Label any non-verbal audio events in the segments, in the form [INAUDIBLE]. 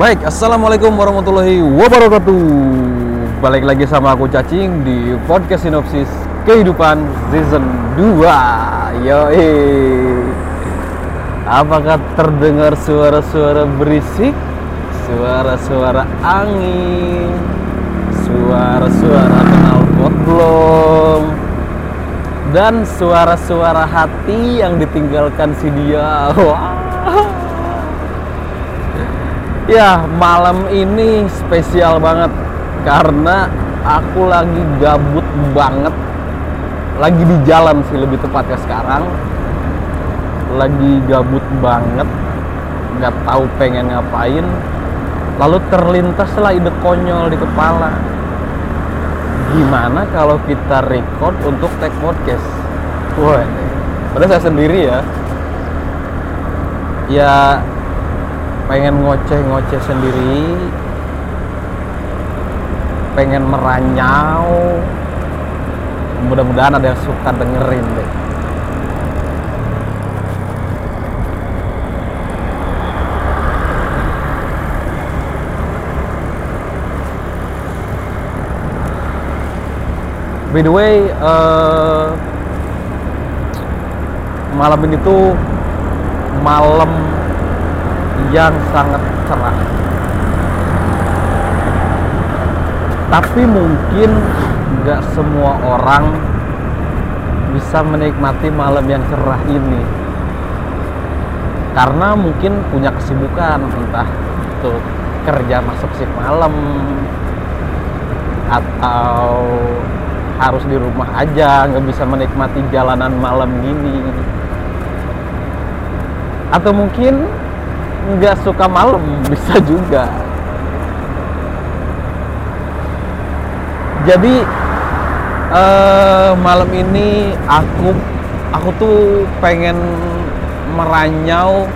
Baik, Assalamualaikum warahmatullahi wabarakatuh. Balik lagi sama aku Cacing di Podcast Sinopsis Kehidupan Season 2 Yoi. Apakah terdengar suara-suara berisik? Suara-suara angin? Suara-suara kenal belum Dan suara-suara hati yang ditinggalkan si dia Wah Ya, malam ini spesial banget karena aku lagi gabut banget. Lagi di jalan sih lebih tepatnya sekarang. Lagi gabut banget, nggak tahu pengen ngapain. Lalu terlintaslah ide konyol di kepala. Gimana kalau kita record untuk take podcast? Wah, padahal saya sendiri ya. Ya pengen ngoceh-ngoceh sendiri pengen meranyau mudah-mudahan ada yang suka dengerin deh by the way uh, malam ini tuh malam yang sangat cerah. Tapi mungkin nggak semua orang bisa menikmati malam yang cerah ini. Karena mungkin punya kesibukan, entah itu kerja masuk shift malam atau harus di rumah aja nggak bisa menikmati jalanan malam gini. Atau mungkin nggak suka malam [LAUGHS] bisa juga. Jadi uh, malam ini aku aku tuh pengen meranyau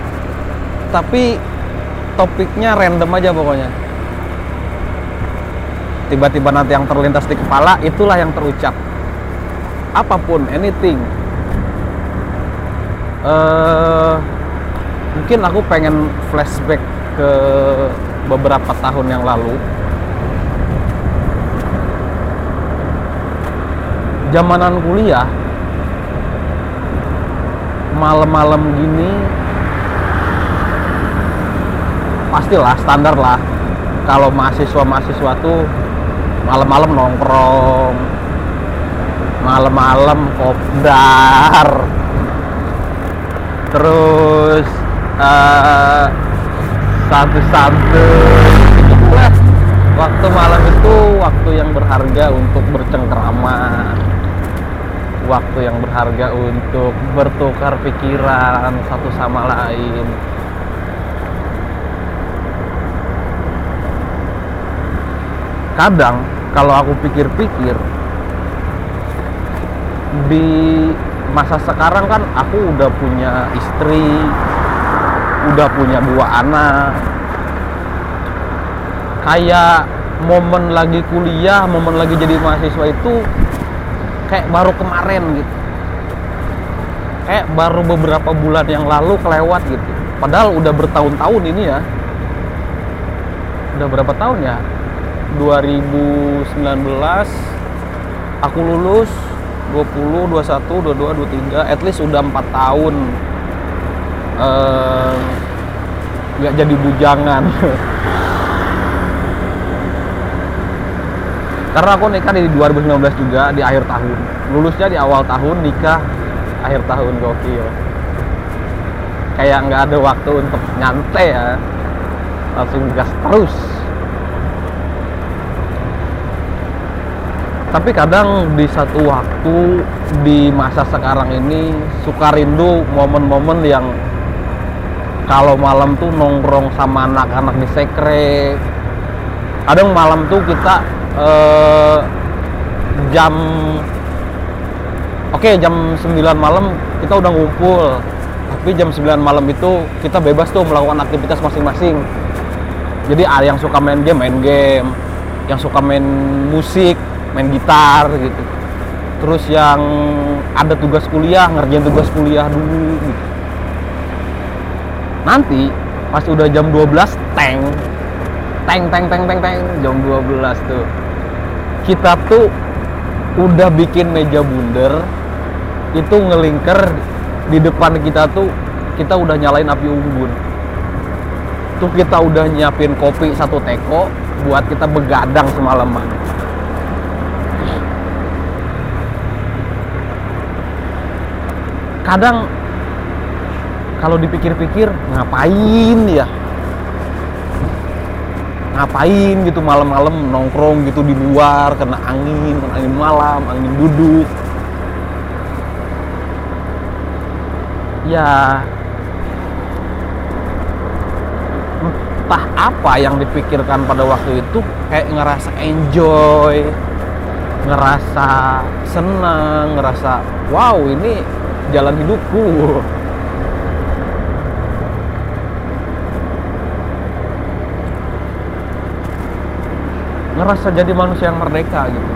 tapi topiknya random aja pokoknya tiba-tiba nanti yang terlintas di kepala itulah yang terucap. Apa pun anything. Uh, mungkin aku pengen flashback ke beberapa tahun yang lalu. Zamanan kuliah malam-malam gini pastilah standar lah. Kalau mahasiswa-mahasiswa tuh malam-malam nongkrong. Malam-malam kopdar. Terus uh, santai-santai. Waktu malam itu waktu yang berharga untuk bercengkrama. Waktu yang berharga untuk bertukar pikiran satu sama lain. Kadang kalau aku pikir-pikir di masa sekarang kan aku udah punya istri udah punya dua anak. Kayak momen lagi kuliah momen lagi jadi mahasiswa itu kayak baru kemarin gitu. Kayak baru beberapa bulan yang lalu kelewat gitu. Padahal udah bertahun-tahun ini ya. Udah berapa tahun ya 2019 aku lulus 20, 21, 22, 23 at least udah 4 tahun. Nggak uh, jadi bujangan. [LAUGHS] Karena aku nikah di 2019 juga di akhir tahun. Lulusnya di awal tahun nikah akhir tahun gokil. Kayak nggak ada waktu untuk nyantai ya. Langsung gas terus tapi kadang di satu waktu di masa sekarang ini suka rindu momen-momen yang kalau malam tuh nongkrong sama anak-anak di sekre kadang malam tuh kita eh, jam oke okay, jam 9 malam kita udah ngumpul. Tapi jam 9 malam itu kita bebas tuh melakukan aktivitas masing-masing. Jadi ada yang suka main game main game. Yang suka main musik main gitar gitu. Terus yang ada tugas kuliah ngerjain tugas kuliah dulu gitu. nanti pas udah jam 12 tank tank tank tank tank tank jam 12 tuh. Kita tuh udah bikin meja bundar itu ngelingker di depan kita tuh kita udah nyalain api unggun. Tuh kita udah nyiapin kopi satu teko buat kita begadang semalaman kadang kalau dipikir-pikir ngapain ya ngapain gitu malam-malam nongkrong gitu di luar kena angin kena angin malam angin duduk? Ya entah apa yang dipikirkan pada waktu itu kayak ngerasa enjoy ngerasa senang ngerasa wow ini jalan hidupku. Ngerasa jadi manusia yang merdeka gitu.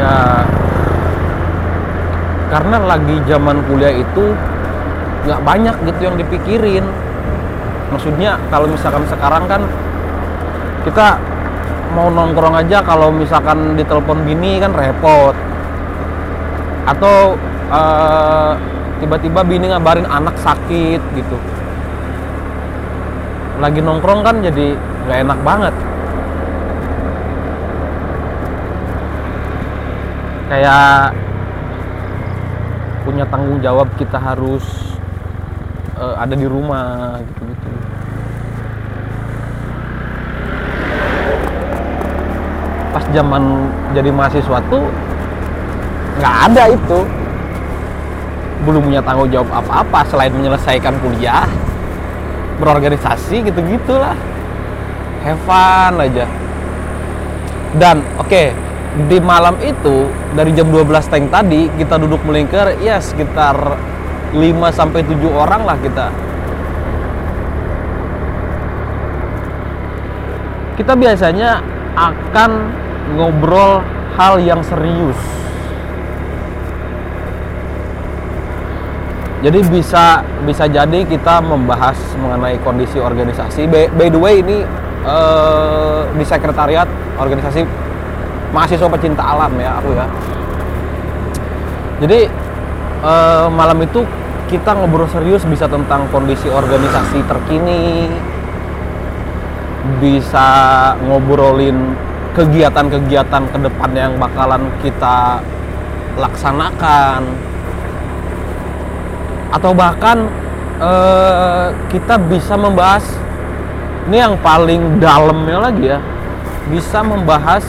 Ya karena lagi zaman kuliah itu nggak banyak gitu yang dipikirin. Maksudnya kalau misalkan sekarang kan kita mau nongkrong aja kalau misalkan ditelepon bini kan repot. Atau eh, tiba-tiba bini ngabarin anak sakit gitu. Lagi nongkrong kan jadi nggak enak banget. Kayak punya tanggung jawab kita harus eh, ada di rumah gitu-gitu pas zaman jadi mahasiswa tuh nggak ada itu. Belum punya tanggung jawab apa-apa selain menyelesaikan kuliah berorganisasi gitu gitulah have fun aja. Dan oke di malam itu dari jam 12 tank tadi kita duduk melingkar ya sekitar 5 sampai 7 orang lah kita. Kita biasanya akan ngobrol hal yang serius. Jadi bisa bisa jadi kita membahas mengenai kondisi organisasi. By, by the way ini eh, di sekretariat organisasi mahasiswa pecinta alam ya aku ya. Jadi eh, malam itu kita ngobrol serius bisa tentang kondisi organisasi terkini. Bisa ngobrolin kegiatan-kegiatan ke depan yang bakalan kita laksanakan. Atau bahkan eh, kita bisa membahas ini yang paling dalamnya lagi ya bisa membahas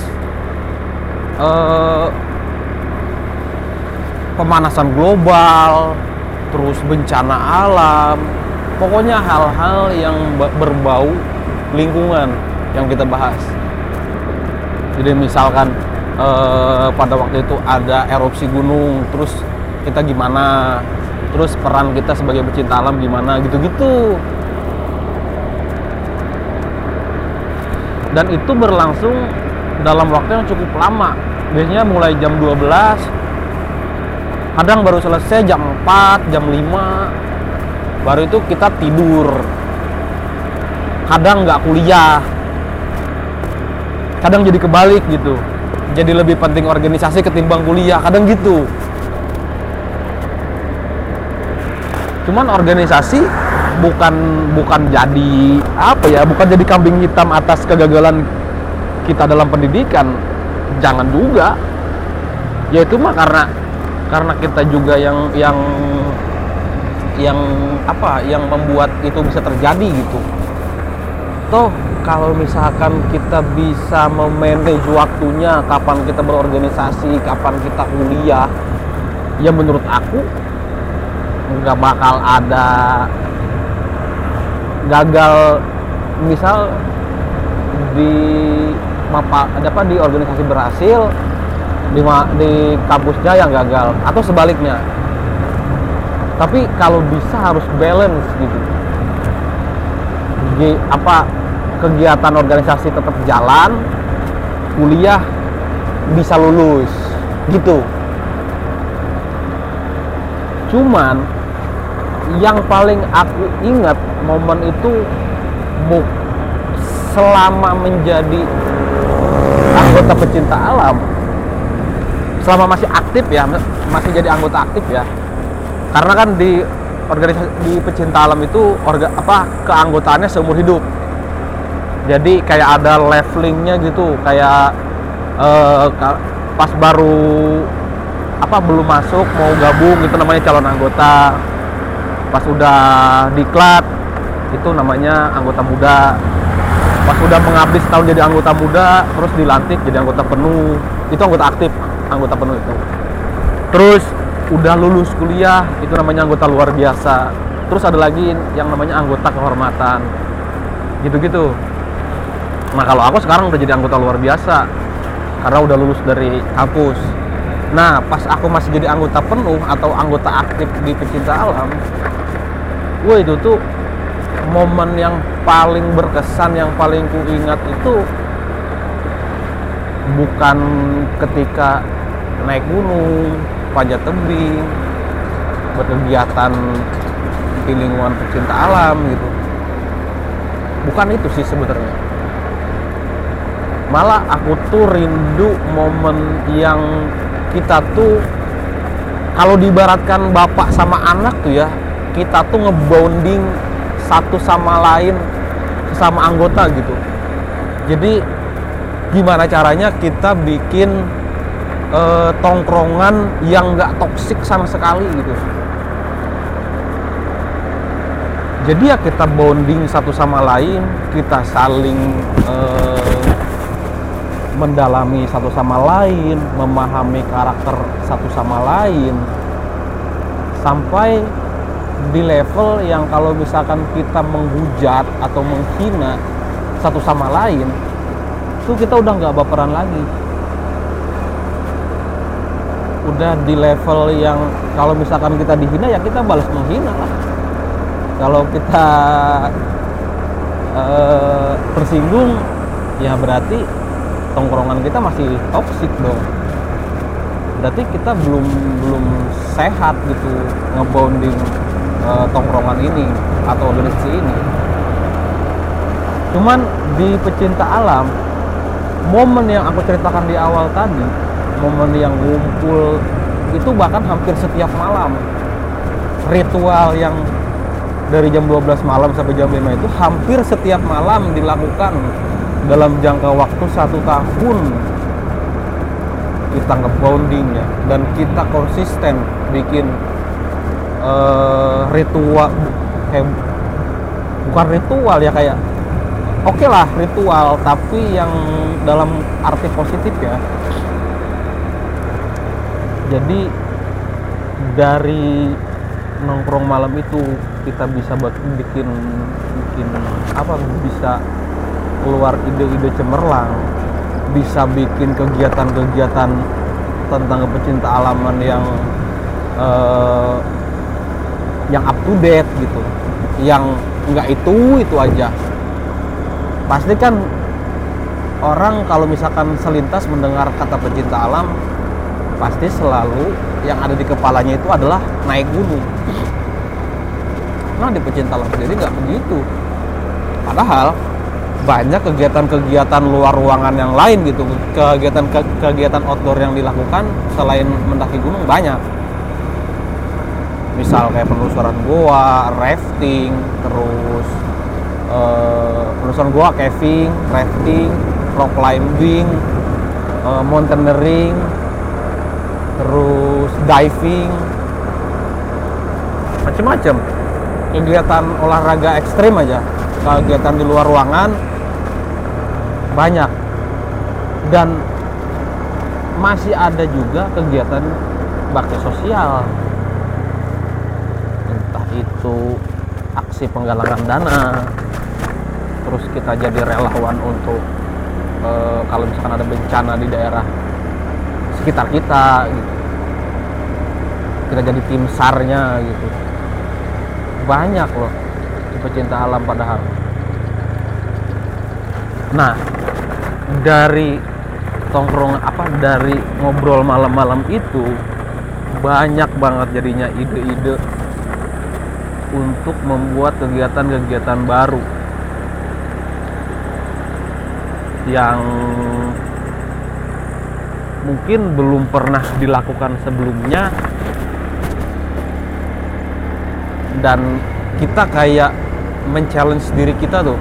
eh, pemanasan global terus bencana alam pokoknya hal-hal yang ba- berbau lingkungan yang kita bahas jadi misalkan eh, pada waktu itu ada erupsi gunung terus kita gimana? Terus peran kita sebagai pecinta alam gimana? Gitu-gitu. Dan itu berlangsung dalam waktu yang cukup lama. Biasanya mulai jam 12 kadang baru selesai jam 4 jam 5 baru itu kita tidur. Kadang nggak kuliah kadang jadi kebalik gitu. Jadi lebih penting organisasi ketimbang kuliah kadang gitu. Cuman organisasi bukan bukan jadi apa ya bukan jadi kambing hitam atas kegagalan kita dalam pendidikan. Jangan juga. Ya itu mah karena karena kita juga yang yang yang apa yang membuat itu bisa terjadi gitu toh kalau misalkan kita bisa memanage waktunya kapan kita berorganisasi kapan kita kuliah ya menurut aku nggak bakal ada gagal. Misal di ada apa di organisasi berhasil di di kampusnya yang gagal atau sebaliknya. Tapi kalau bisa harus balance gitu. Gi- apa kegiatan organisasi tetap jalan kuliah bisa lulus gitu. Cuman yang paling aku ingat momen itu buk selama menjadi anggota pecinta alam selama masih aktif ya masih jadi anggota aktif ya. Karena kan di organisasi di pecinta alam itu orga apa keanggotaannya seumur hidup. Jadi kayak ada levelingnya gitu kayak uh, pas baru apa belum masuk mau gabung itu namanya calon anggota. Pas udah diklat itu namanya anggota muda. Pas udah mengabdi setahun jadi anggota muda terus dilantik jadi anggota penuh. Itu anggota aktif anggota penuh itu. Terus udah lulus kuliah itu namanya anggota luar biasa. Terus ada lagi yang namanya anggota kehormatan. Gitu-gitu. Nah kalau aku sekarang udah jadi anggota luar biasa karena udah lulus dari kampus. Nah, pas aku masih jadi anggota penuh atau anggota aktif di pecinta alam, gue itu tuh momen yang paling berkesan, yang paling ku ingat itu bukan ketika naik gunung, panjat tebing, berkegiatan di lingkungan pecinta alam gitu. Bukan itu sih sebenarnya. Malah aku tuh rindu momen yang kita tuh kalau dibaratkan bapak sama anak tuh ya kita tuh ngebonding satu sama lain sama anggota gitu jadi gimana caranya kita bikin eh, tongkrongan yang nggak toksik sama sekali gitu jadi ya kita bonding satu sama lain kita saling eh, mendalami satu sama lain, memahami karakter satu sama lain, sampai di level yang kalau misalkan kita menghujat atau menghina satu sama lain, itu kita udah nggak baperan lagi. Udah di level yang kalau misalkan kita dihina ya kita balas menghina lah. Kalau kita uh, tersinggung ya berarti tongkrongan kita masih toksik dong berarti kita belum belum sehat gitu ngebonding uh, tongkrongan ini atau organisasi ini cuman di pecinta alam momen yang aku ceritakan di awal tadi momen yang ngumpul itu bahkan hampir setiap malam. Ritual yang dari jam 12 malam sampai jam 5 itu hampir setiap malam dilakukan dalam jangka waktu satu tahun. Kita ngebonding ya dan kita konsisten bikin uh, ritual kayak bukan ritual ya kayak oke okay lah ritual tapi yang dalam arti positif ya jadi dari nongkrong malam itu kita bisa bikin bikin apa bisa keluar ide-ide cemerlang bisa bikin kegiatan-kegiatan tentang pecinta alaman yang uh, yang up to date gitu. Yang nggak itu itu aja. Pasti kan orang kalau misalkan selintas mendengar kata pecinta alam pasti selalu yang ada di kepalanya itu adalah naik gunung. Nah di pecinta alam sendiri nggak begitu. Padahal banyak kegiatan-kegiatan luar ruangan yang lain gitu. Kegiatan kegiatan outdoor yang dilakukan selain mendaki gunung banyak. Misal kayak penelusuran goa, rafting, terus uh, penelusuran goa, caving, rafting, rock climbing, uh, mountaineering, terus diving, macam-macam kegiatan olahraga ekstrim aja. Kegiatan di luar ruangan banyak. Dan masih ada juga kegiatan bakti sosial. Entah itu aksi penggalangan dana. Terus kita jadi relawan untuk e, kalau misalkan ada bencana di daerah sekitar kita gitu. Kita jadi tim sarnya gitu. Banyak loh pecinta alam padahal. Nah dari tongkrong apa dari ngobrol malam-malam itu banyak banget jadinya ide-ide untuk membuat kegiatan-kegiatan baru. Yang mungkin belum pernah dilakukan sebelumnya. Dan kita kayak men-challenge diri kita tuh.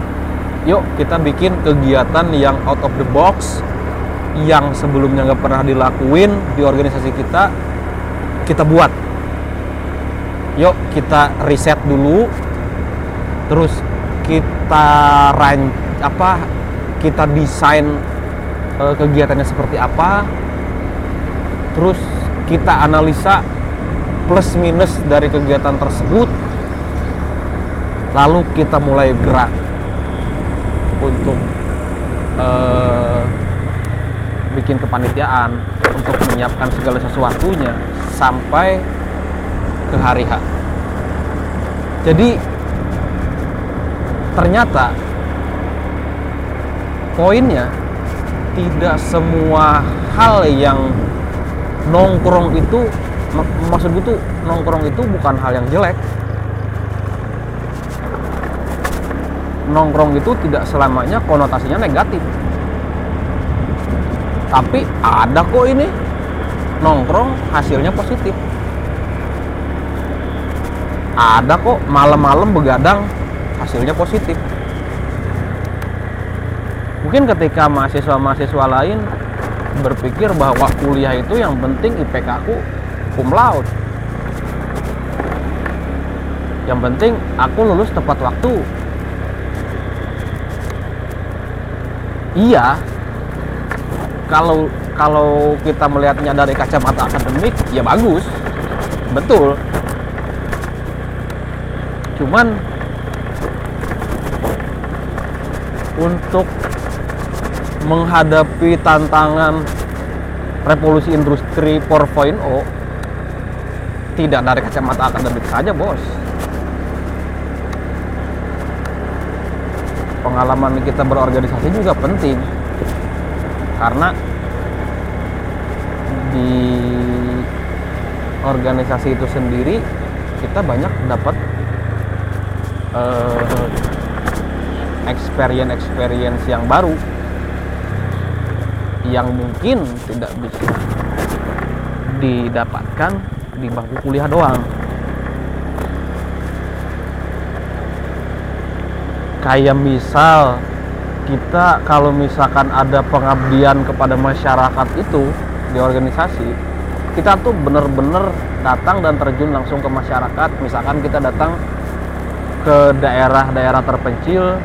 Yuk kita bikin kegiatan yang out of the box yang sebelumnya nggak pernah dilakuin di organisasi kita kita buat. Yuk kita riset dulu. Terus kita ran apa kita desain uh, kegiatannya seperti apa terus kita analisa plus minus dari kegiatan tersebut lalu kita mulai gerak untuk uh, bikin kepanitiaan untuk menyiapkan segala sesuatunya sampai ke hari H. Jadi ternyata poinnya tidak semua hal yang nongkrong itu mak maksud gue tuh nongkrong itu bukan hal yang jelek. Nongkrong itu tidak selamanya konotasinya negatif. Tapi ada kok ini. Nongkrong hasilnya positif. Ada kok malam-malam begadang hasilnya positif. Mungkin ketika mahasiswa-mahasiswa lain berpikir bahwa kuliah itu yang penting IPK aku cum laude yang penting aku lulus tepat waktu. Iya kalau kalau kita melihatnya dari kacamata akademik ya bagus. Betul. Cuman untuk menghadapi tantangan revolusi industri 4.0 tidak dari kacamata akademik saja bos. Pengalaman kita berorganisasi juga penting. Karena di organisasi itu sendiri kita banyak dapat uh, experience experience yang baru yang mungkin tidak bisa didapatkan di bangku kuliah doang. Kayak misal kita kalau misalkan ada pengabdian kepada masyarakat itu di organisasi kita tuh bener-bener datang dan terjun langsung ke masyarakat. Misalkan kita datang ke daerah-daerah terpencil.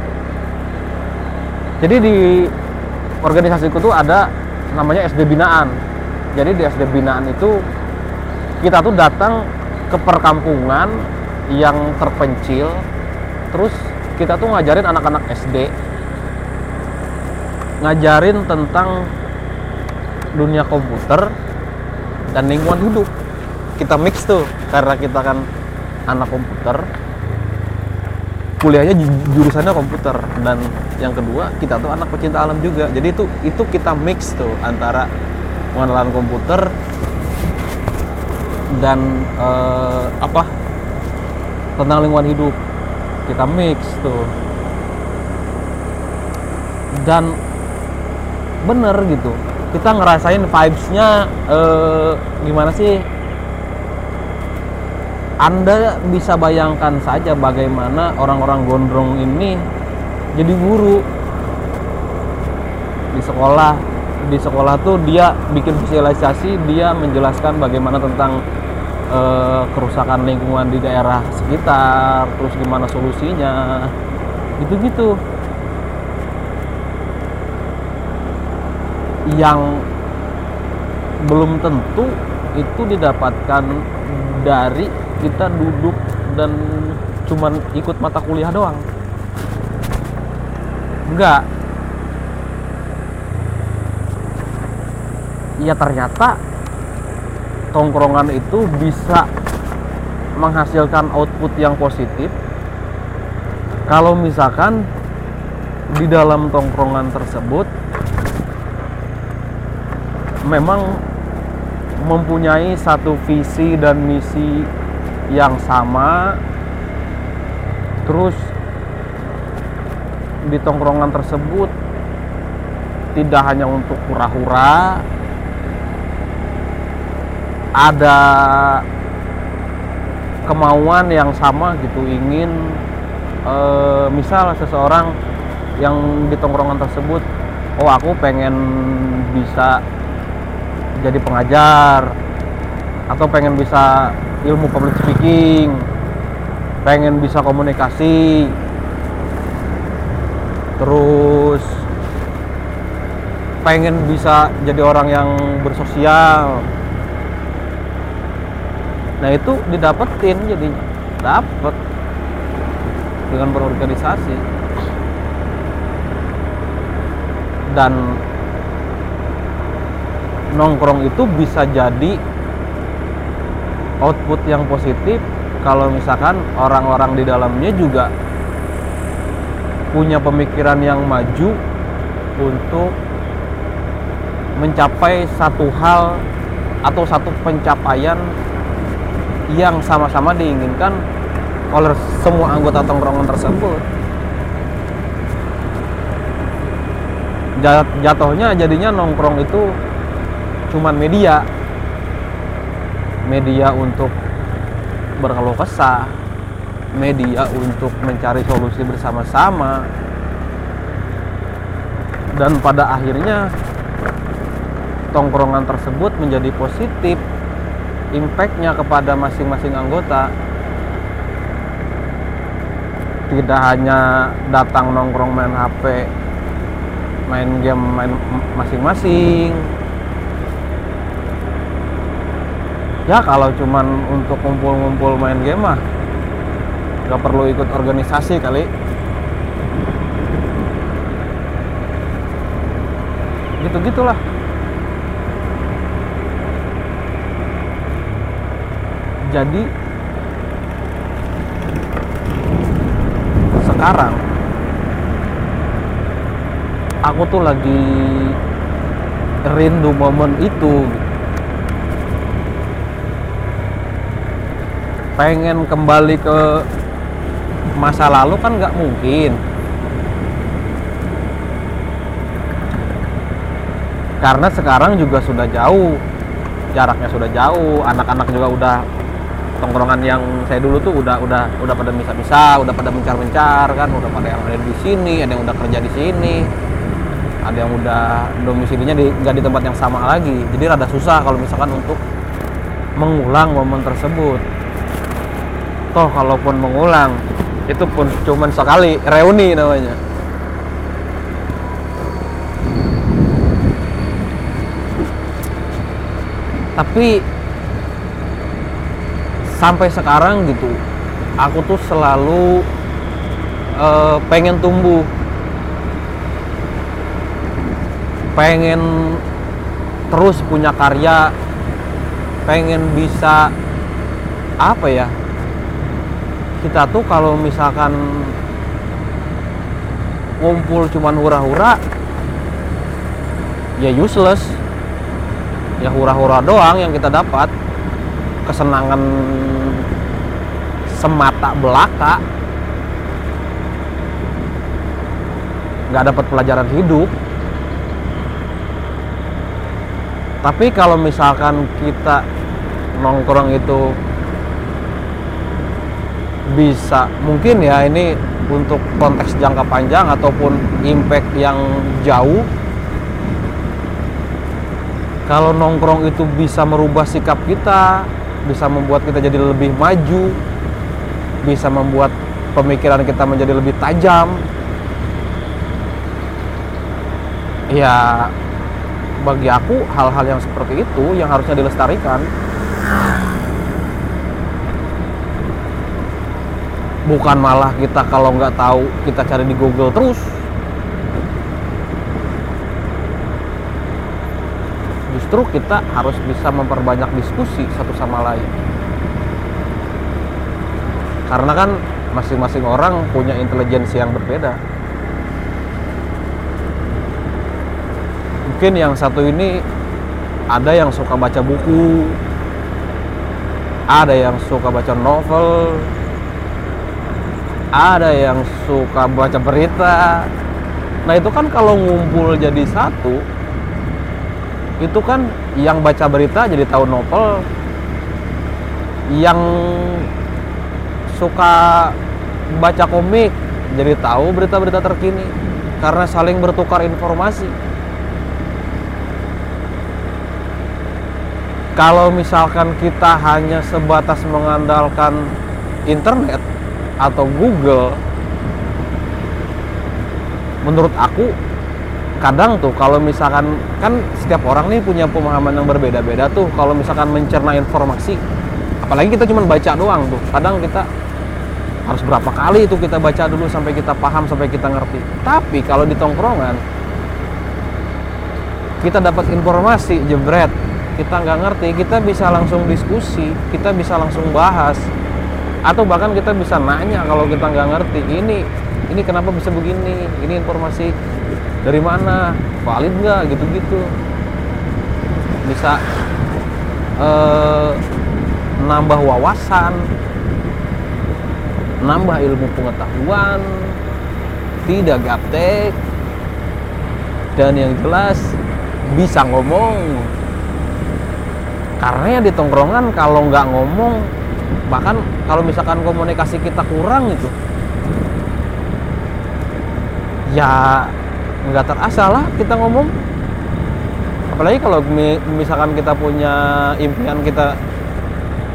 Jadi di organisasiku tuh ada namanya SD binaan. Jadi di SD binaan itu kita tuh datang ke perkampungan yang terpencil terus kita tuh ngajarin anak-anak SD ngajarin tentang dunia komputer dan lingkungan hidup. Kita mix tuh karena kita kan anak komputer kuliahnya jurusannya komputer. Dan yang kedua kita tuh anak pecinta alam juga. Jadi itu itu kita mix tuh antara pengenalan komputer dan uh, apa? Tentang lingkungan hidup. Kita mix tuh. Dan bener gitu. Kita ngerasain vibesnya eh, gimana sih anda bisa bayangkan saja bagaimana orang-orang gondrong ini jadi guru. Di sekolah di sekolah tuh dia bikin sosialisasi dia menjelaskan bagaimana tentang uh, kerusakan lingkungan di daerah sekitar terus gimana solusinya gitu-gitu. Yang belum tentu itu didapatkan dari kita duduk dan cuman ikut mata kuliah doang. Enggak. Ya ternyata tongkrongan itu bisa menghasilkan output yang positif kalau misalkan di dalam tongkrongan tersebut memang mempunyai satu visi dan misi yang sama terus di tongkrongan tersebut tidak hanya untuk hura-hura ada kemauan yang sama gitu ingin e, misal seseorang yang di tongkrongan tersebut oh aku pengen bisa jadi pengajar atau pengen bisa ilmu public speaking pengen bisa komunikasi terus pengen bisa jadi orang yang bersosial. Nah itu didapetin jadinya. Dapat dengan berorganisasi. Dan nongkrong itu bisa jadi output yang positif kalau misalkan orang-orang di dalamnya juga punya pemikiran yang maju untuk mencapai satu hal atau satu pencapaian yang sama-sama diinginkan oleh semua anggota tongkrongan tersebut. Jatuhnya jadinya nongkrong itu cuman media. Media untuk berkeluh kesah, media untuk mencari solusi bersama-sama. Dan pada akhirnya tongkrongan tersebut menjadi positif impactnya kepada masing-masing anggota tidak hanya datang nongkrong main HP main game main masing-masing ya kalau cuman untuk ngumpul-ngumpul main game mah nggak perlu ikut organisasi kali. Gitu gitulah jadi sekarang aku tuh lagi rindu momen itu pengen kembali ke masa lalu kan nggak mungkin karena sekarang juga sudah jauh jaraknya sudah jauh anak-anak juga udah tongkrongan yang saya dulu tuh udah udah udah pada bisa-bisa, udah pada mencar-mencar kan, udah pada yang ada di sini, ada yang udah kerja di sini, ada yang udah domisilinya di nggak di tempat yang sama lagi. Jadi rada susah kalau misalkan untuk mengulang momen tersebut. Toh kalaupun mengulang itu pun cuman sekali reuni namanya. Tapi sampai sekarang gitu aku tuh selalu uh, pengen tumbuh pengen terus punya karya pengen bisa apa ya kita tuh kalau misalkan ngumpul cuman hura-hura ya useless. Ya hura-hura doang yang kita dapat. Kesenangan semata belaka. Nggak dapat pelajaran hidup. Tapi kalau misalkan kita nongkrong itu bisa mungkin ya ini untuk konteks jangka panjang ataupun impact yang jauh kalau nongkrong itu bisa merubah sikap kita bisa membuat kita jadi lebih maju, bisa membuat pemikiran kita menjadi lebih tajam. Ya, bagi aku hal-hal yang seperti itu yang harusnya dilestarikan. Bukan malah kita kalau nggak tahu kita cari di Google terus. justru kita harus bisa memperbanyak diskusi satu sama lain karena kan masing-masing orang punya intelijensi yang berbeda mungkin yang satu ini ada yang suka baca buku ada yang suka baca novel ada yang suka baca berita. Nah itu kan kalau ngumpul jadi satu itu kan yang baca berita jadi tahu novel. Yang suka baca komik jadi tahu berita-berita terkini karena saling bertukar informasi. Kalau misalkan kita hanya sebatas mengandalkan internet atau Google menurut aku kadang tuh kalau misalkan kan setiap orang nih punya pemahaman yang berbeda-beda tuh kalau misalkan mencerna informasi apalagi kita cuma baca doang tuh kadang kita harus berapa kali itu kita baca dulu sampai kita paham sampai kita ngerti. Tapi kalau di tongkrongan kita dapat informasi jebret kita nggak ngerti kita bisa langsung diskusi kita bisa langsung bahas atau bahkan kita bisa nanya kalau kita nggak ngerti ini ini kenapa bisa begini? Ini informasi dari mana? Valid nggak? Gitu-gitu. Bisa eh, nambah wawasan nambah ilmu pengetahuan tidak gaptek dan yang jelas bisa ngomong. Karena ya di tongkrongan kalau nggak ngomong bahkan kalau misalkan komunikasi kita kurang itu ya nggak terasa lah kita ngomong. Apalagi kalau misalkan kita punya impian kita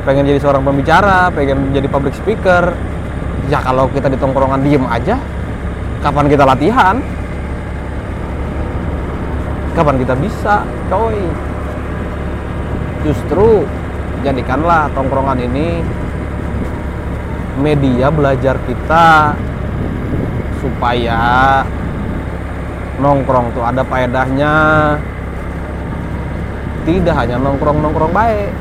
pengen jadi seorang pembicara pengen jadi public speaker ya kalau kita di tongkrongan diem aja kapan kita latihan? Kapan kita bisa coy? Justru jadikanlah tongkrongan ini media belajar kita supaya nongkrong tuh ada faedahnya. Tidak hanya nongkrong-nongkrong baik.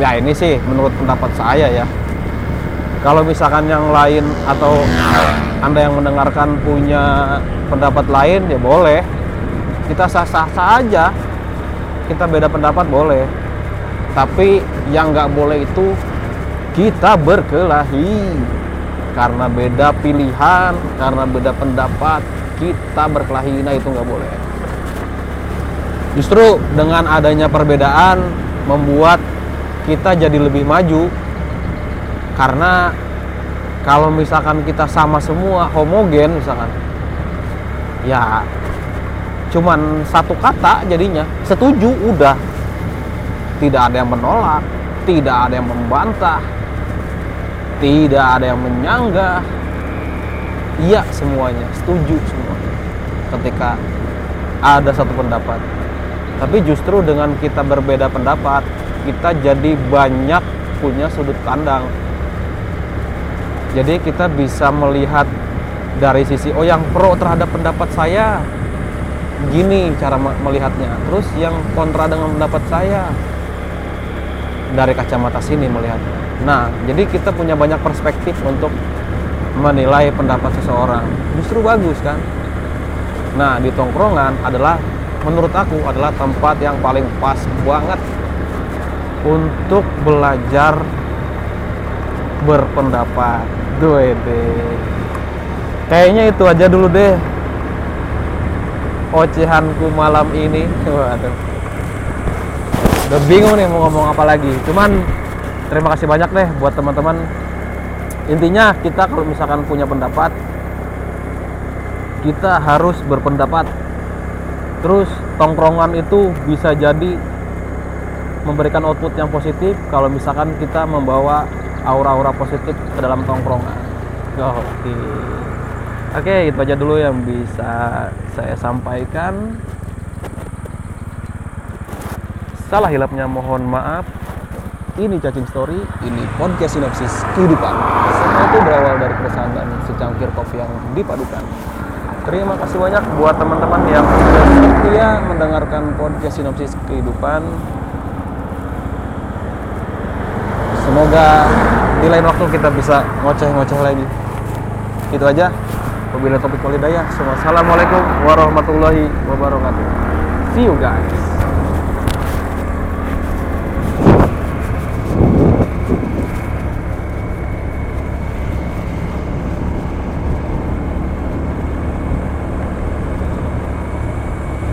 Ya ini sih menurut pendapat saya ya. Kalau misalkan yang lain atau anda yang mendengarkan punya pendapat lain ya boleh. Kita sah-sah saja kita beda pendapat boleh. Tapi yang nggak boleh itu kita berkelahi. Karena beda pilihan karena beda pendapat kita berkelahi. Nah itu nggak boleh. Justru dengan adanya perbedaan membuat kita jadi lebih maju. Karena kalau misalkan kita sama semua homogen misalkan ya cuman satu kata jadinya setuju udah. Tidak ada yang menolak tidak ada yang membantah tidak ada yang menyanggah. Iya semuanya setuju semua ketika ada satu pendapat. Tapi justru dengan kita berbeda pendapat kita jadi banyak punya sudut pandang. Jadi kita bisa melihat dari sisi oh yang pro terhadap pendapat saya gini cara melihatnya. Terus yang kontra dengan pendapat saya dari kacamata sini melihatnya. Nah jadi kita punya banyak perspektif untuk menilai pendapat seseorang. Justru bagus kan? Nah di tongkrongan adalah menurut aku adalah tempat yang paling pas banget untuk belajar berpendapat. Deh kayaknya itu aja dulu deh ocehanku malam ini. Waduh. Udah bingung nih mau ngomong apa lagi. Cuman terima kasih banyak deh buat teman-teman. Intinya kita kalau misalkan punya pendapat kita harus berpendapat. Terus tongkrongan itu bisa jadi memberikan output yang positif kalau misalkan kita membawa aura-aura positif ke dalam tongkrongan. Oke. okay. Oke, itu aja dulu yang bisa saya sampaikan. Salah hilapnya mohon maaf. Ini cacing story, ini podcast sinopsis kehidupan. Semua itu berawal dari keresahan dan secangkir kopi yang dipadukan. Terima kasih banyak buat teman-teman yang setia mendengarkan podcast sinopsis kehidupan. Semoga di lain waktu kita bisa ngoceh-ngoceh lagi. Itu aja. Wabillahi taufiq walhidayah. Wassalamualaikum warahmatullahi wabarakatuh. See you guys.